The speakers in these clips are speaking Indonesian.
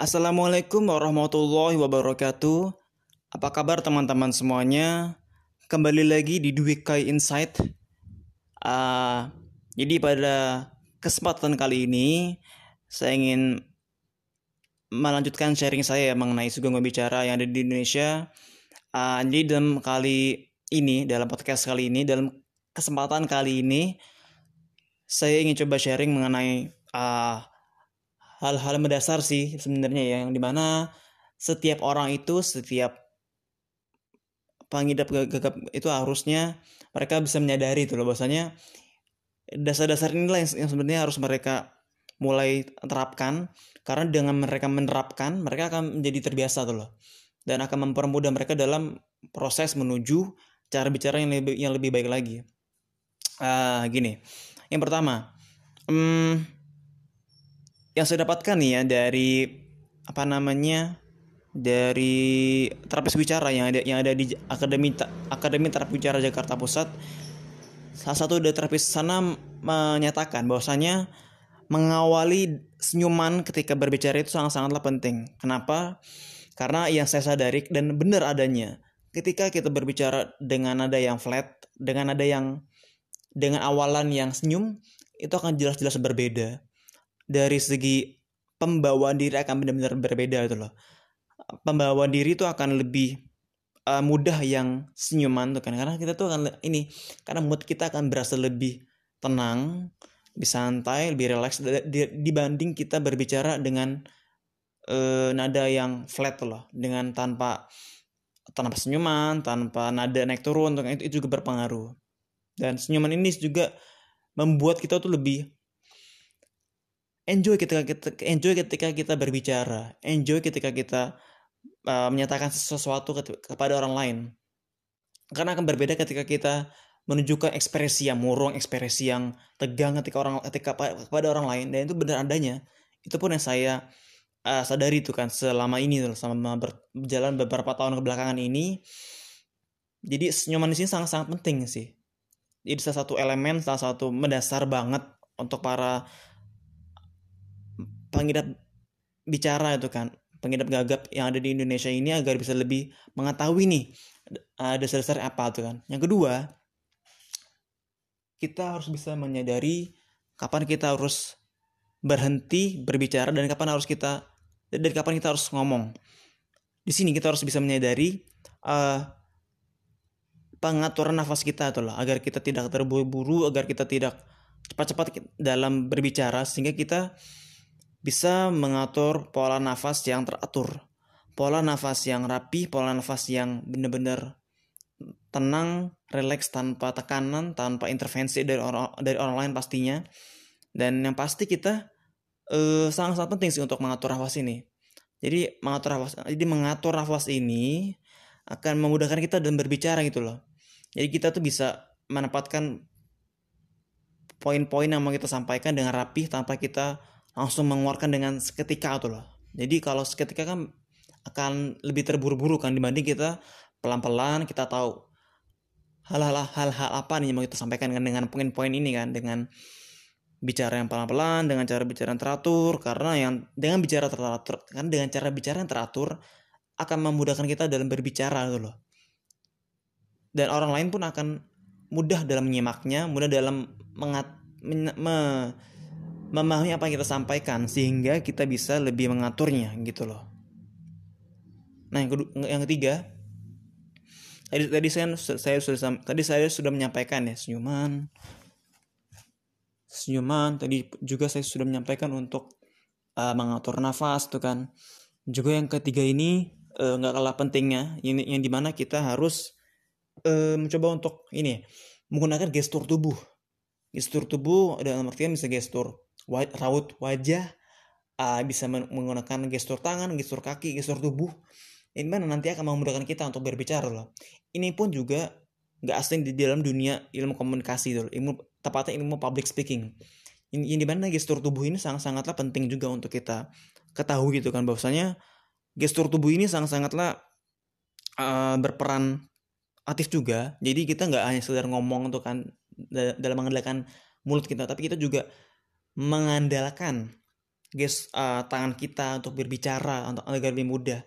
Assalamualaikum warahmatullahi wabarakatuh. Apa kabar teman-teman semuanya? Kembali lagi di Dwi Kai Insight. Uh, jadi pada kesempatan kali ini saya ingin melanjutkan sharing saya mengenai Sugeng Bicara yang ada di Indonesia. Uh, jadi dalam kali ini, dalam podcast kali ini, dalam kesempatan kali ini, saya ingin coba sharing mengenai uh, hal-hal mendasar sih sebenarnya ya, yang di mana setiap orang itu, setiap pengidap gagap itu harusnya mereka bisa menyadari itu loh. Bahwasanya dasar-dasar inilah yang, sebenarnya harus mereka mulai terapkan. Karena dengan mereka menerapkan mereka akan menjadi terbiasa tuh loh. Dan akan mempermudah mereka dalam proses menuju cara bicara yang lebih yang lebih baik lagi. Uh, gini, yang pertama, um, yang saya dapatkan nih ya dari apa namanya dari terapis bicara yang ada yang ada di akademi akademi terapis bicara Jakarta Pusat salah satu dari terapis sana menyatakan bahwasanya mengawali senyuman ketika berbicara itu sangat-sangatlah penting. Kenapa? Karena yang saya sadari dan benar adanya ketika kita berbicara dengan nada yang flat, dengan nada yang dengan awalan yang senyum, itu akan jelas-jelas berbeda. Dari segi pembawaan diri akan benar-benar berbeda itu loh. Pembawaan diri itu akan lebih uh, mudah yang senyuman tuh kan karena kita tuh akan ini karena mood kita akan berasa lebih tenang, lebih santai, lebih rileks dibanding kita berbicara dengan uh, nada yang flat loh, dengan tanpa tanpa senyuman, tanpa nada naik turun, itu, itu juga berpengaruh. Dan senyuman ini juga membuat kita tuh lebih enjoy ketika kita enjoy ketika kita berbicara, enjoy ketika kita uh, menyatakan sesuatu kepada orang lain. Karena akan berbeda ketika kita menunjukkan ekspresi yang murung, ekspresi yang tegang ketika orang ketika kepada orang lain dan itu benar adanya. Itu pun yang saya uh, sadari itu kan selama ini selama berjalan beberapa tahun kebelakangan ini. Jadi senyuman di sini sangat-sangat penting sih. Jadi salah satu elemen, salah satu mendasar banget untuk para pengidap bicara itu kan pengidap gagap yang ada di Indonesia ini agar bisa lebih mengetahui nih ada dasar-dasar apa tuh kan. Yang kedua, kita harus bisa menyadari kapan kita harus berhenti berbicara dan kapan harus kita dan kapan kita harus ngomong. Di sini kita harus bisa menyadari uh, pengaturan nafas kita tuh lah agar kita tidak terburu-buru, agar kita tidak cepat-cepat dalam berbicara sehingga kita bisa mengatur pola nafas yang teratur, pola nafas yang rapi, pola nafas yang benar-benar tenang, rileks tanpa tekanan, tanpa intervensi dari orang dari orang lain pastinya. Dan yang pasti kita eh, sangat-sangat penting sih untuk mengatur nafas ini. Jadi mengatur nafas, jadi mengatur nafas ini akan memudahkan kita dalam berbicara gitu loh. Jadi kita tuh bisa menempatkan poin-poin yang mau kita sampaikan dengan rapi tanpa kita langsung mengeluarkan dengan seketika tuh loh. Jadi kalau seketika kan akan lebih terburu-buru kan dibanding kita pelan-pelan kita tahu hal-hal hal-hal apa nih yang mau kita sampaikan kan dengan poin-poin ini kan dengan bicara yang pelan-pelan dengan cara bicara yang teratur karena yang dengan bicara teratur kan dengan cara bicara yang teratur akan memudahkan kita dalam berbicara gitu loh dan orang lain pun akan mudah dalam menyimaknya mudah dalam mengat, men, me, memahami apa yang kita sampaikan sehingga kita bisa lebih mengaturnya gitu loh. Nah yang kedua, yang ketiga tadi tadi saya saya sudah tadi saya sudah menyampaikan ya senyuman senyuman tadi juga saya sudah menyampaikan untuk uh, mengatur nafas tuh kan juga yang ketiga ini uh, nggak kalah pentingnya yang yang di mana kita harus uh, mencoba untuk ini menggunakan gestur tubuh gestur tubuh dalam artian bisa gestur raut wajah uh, bisa menggunakan gestur tangan gestur kaki gestur tubuh. Ini mana nanti akan memudahkan kita untuk berbicara loh. Ini pun juga nggak asing di dalam dunia ilmu komunikasi loh ilmu tepatnya ilmu public speaking. Ini, ini di mana gestur tubuh ini sangat sangatlah penting juga untuk kita ketahui gitu kan bahwasanya gestur tubuh ini sangat sangatlah uh, berperan aktif juga. Jadi kita nggak hanya sekedar ngomong tuh kan dalam mengandalkan mulut kita tapi kita juga mengandalkan ges uh, tangan kita untuk berbicara untuk agar lebih mudah.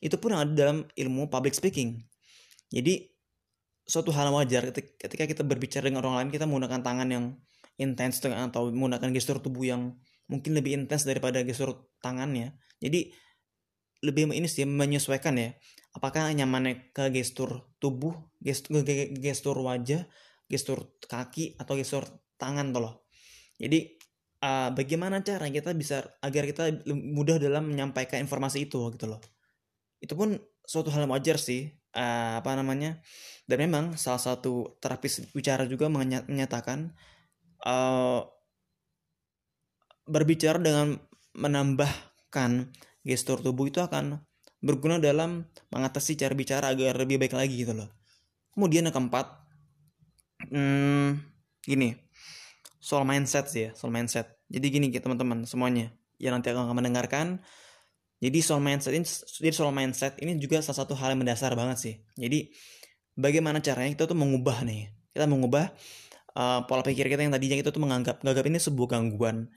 Itu pun ada dalam ilmu public speaking. Jadi suatu hal wajar ketika kita berbicara dengan orang lain kita menggunakan tangan yang intens atau menggunakan gestur tubuh yang mungkin lebih intens daripada gestur tangannya. Jadi lebih ini sih menyesuaikan ya. Apakah nyamannya ke gestur tubuh gestur gestur wajah gestur kaki atau gestur tangan loh. Jadi uh, bagaimana cara kita bisa agar kita mudah dalam menyampaikan informasi itu gitu loh. Itu pun suatu hal yang wajar sih uh, apa namanya. Dan memang salah satu terapis bicara juga menyatakan uh, berbicara dengan menambahkan gestur tubuh itu akan berguna dalam mengatasi cara bicara agar lebih baik lagi gitu loh. Kemudian yang keempat hmm, gini soal mindset sih ya soal mindset. Jadi gini teman-teman semuanya. Yang nanti akan mendengarkan. Jadi soal mindset ini jadi soal mindset ini juga salah satu hal yang mendasar banget sih. Jadi bagaimana caranya kita tuh mengubah nih? Kita mengubah uh, pola pikir kita yang tadinya kita tuh menganggap gagap ini sebuah gangguan.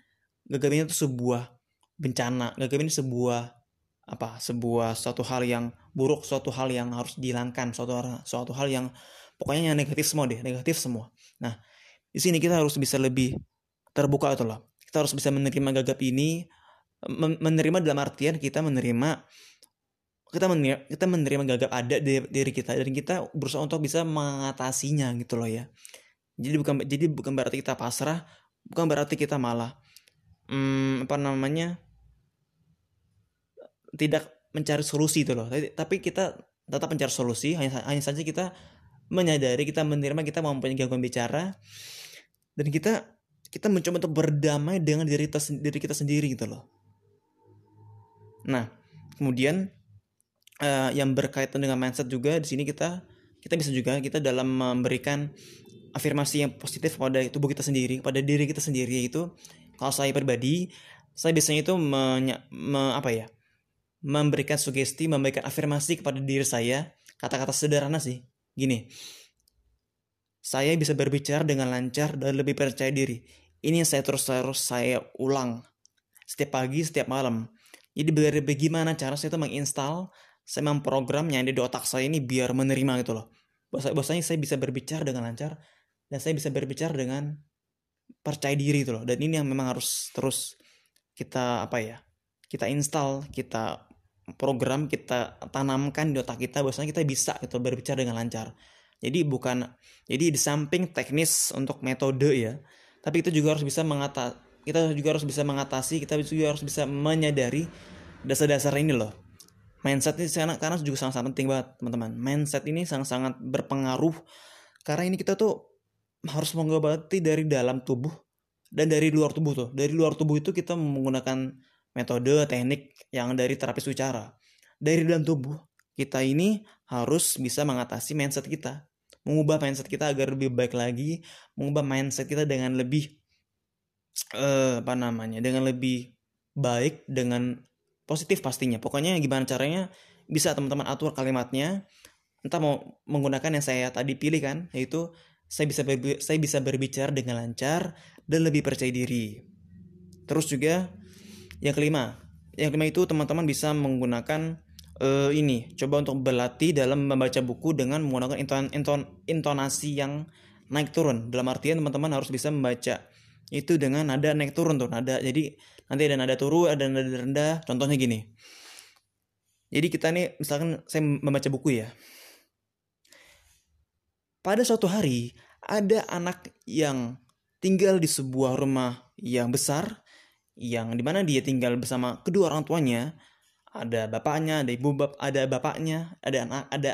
Gagap ini tuh sebuah bencana. Gagap ini sebuah apa sebuah suatu hal yang buruk suatu hal yang harus dihilangkan suatu suatu hal yang pokoknya yang negatif semua deh negatif semua. Nah di sini kita harus bisa lebih terbuka itu loh. Kita harus bisa menerima gagap ini menerima dalam artian kita menerima kita menerima, kita menerima gagap ada di diri kita dan kita berusaha untuk bisa mengatasinya gitu loh ya. Jadi bukan jadi bukan berarti kita pasrah bukan berarti kita malah hmm, apa namanya tidak mencari solusi itu loh. Tapi kita tetap mencari solusi hanya hanya saja kita menyadari kita menerima kita mempunyai gangguan bicara dan kita kita mencoba untuk berdamai dengan diri kita, diri kita sendiri gitu loh. Nah, kemudian uh, yang berkaitan dengan mindset juga di sini kita kita bisa juga kita dalam memberikan afirmasi yang positif pada tubuh kita sendiri, pada diri kita sendiri itu kalau saya pribadi saya biasanya itu me, me, apa ya? memberikan sugesti, memberikan afirmasi kepada diri saya, kata-kata sederhana sih. Gini, saya bisa berbicara dengan lancar dan lebih percaya diri. Ini yang saya terus-terus saya ulang setiap pagi, setiap malam. Jadi bagaimana cara saya itu menginstal, saya memprogram yang ada di otak saya ini biar menerima gitu loh. Bahasanya saya bisa berbicara dengan lancar dan saya bisa berbicara dengan percaya diri gitu loh. Dan ini yang memang harus terus kita apa ya? Kita install, kita program kita tanamkan di otak kita bahwasanya kita bisa gitu berbicara dengan lancar. Jadi bukan jadi di samping teknis untuk metode ya, tapi kita juga harus bisa mengata kita juga harus bisa mengatasi, kita juga harus bisa menyadari dasar-dasar ini loh. Mindset ini sangat karena juga sangat-sangat penting banget, teman-teman. Mindset ini sangat-sangat berpengaruh karena ini kita tuh harus mengobati dari dalam tubuh dan dari luar tubuh tuh. Dari luar tubuh itu kita menggunakan metode, teknik yang dari terapis bicara. Dari dalam tubuh, kita ini harus bisa mengatasi mindset kita mengubah mindset kita agar lebih baik lagi mengubah mindset kita dengan lebih uh, apa namanya dengan lebih baik dengan positif pastinya. Pokoknya gimana caranya bisa teman-teman atur kalimatnya. Entah mau menggunakan yang saya tadi pilih kan yaitu saya bisa saya bisa berbicara dengan lancar dan lebih percaya diri. Terus juga yang kelima yang kelima itu teman-teman bisa menggunakan uh, ini coba untuk berlatih dalam membaca buku dengan menggunakan inton, inton, intonasi yang naik turun. Dalam artian teman-teman harus bisa membaca itu dengan nada naik turun tuh nada. Jadi nanti ada nada turun ada nada rendah. Contohnya gini. Jadi kita nih misalkan saya membaca buku ya. Pada suatu hari ada anak yang tinggal di sebuah rumah yang besar yang di mana dia tinggal bersama kedua orang tuanya ada bapaknya, ada ibu bap, ada bapaknya, ada anak, ada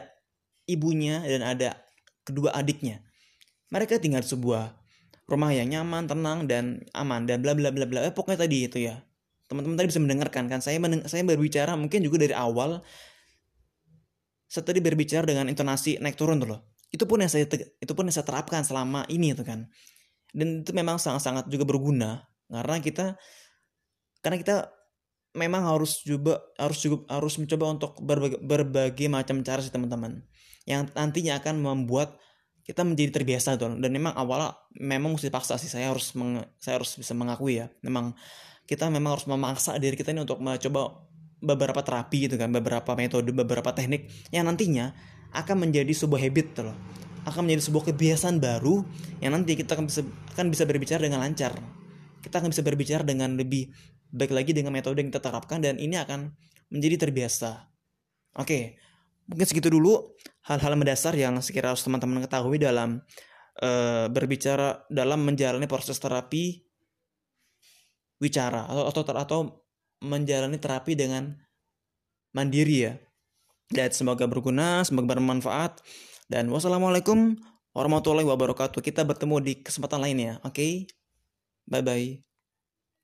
ibunya dan ada kedua adiknya. Mereka tinggal sebuah rumah yang nyaman, tenang dan aman dan bla bla bla bla. Eh, pokoknya tadi itu ya. Teman-teman tadi bisa mendengarkan kan saya meneng saya berbicara mungkin juga dari awal saya tadi berbicara dengan intonasi naik turun tuh loh. Itu pun yang saya itu pun yang saya terapkan selama ini itu kan. Dan itu memang sangat-sangat juga berguna karena kita karena kita memang harus juga harus juga harus mencoba untuk berbagai, berbagai macam cara sih teman-teman. Yang nantinya akan membuat kita menjadi terbiasa tuh. Dan memang awalnya memang mesti paksa sih saya harus meng, saya harus bisa mengakui ya. Memang kita memang harus memaksa diri kita ini untuk mencoba beberapa terapi gitu kan beberapa metode beberapa teknik yang nantinya akan menjadi sebuah habit gitu loh. Akan menjadi sebuah kebiasaan baru yang nanti kita akan bisa akan bisa berbicara dengan lancar. Kita akan bisa berbicara dengan lebih baik lagi dengan metode yang kita terapkan dan ini akan menjadi terbiasa oke mungkin segitu dulu hal-hal mendasar yang sekiranya harus teman-teman ketahui dalam uh, berbicara dalam menjalani proses terapi wicara atau atau atau menjalani terapi dengan mandiri ya. Dan semoga berguna, semoga bermanfaat. Dan wassalamualaikum warahmatullahi wabarakatuh. Kita bertemu di kesempatan lainnya. Oke. Okay? Bye bye.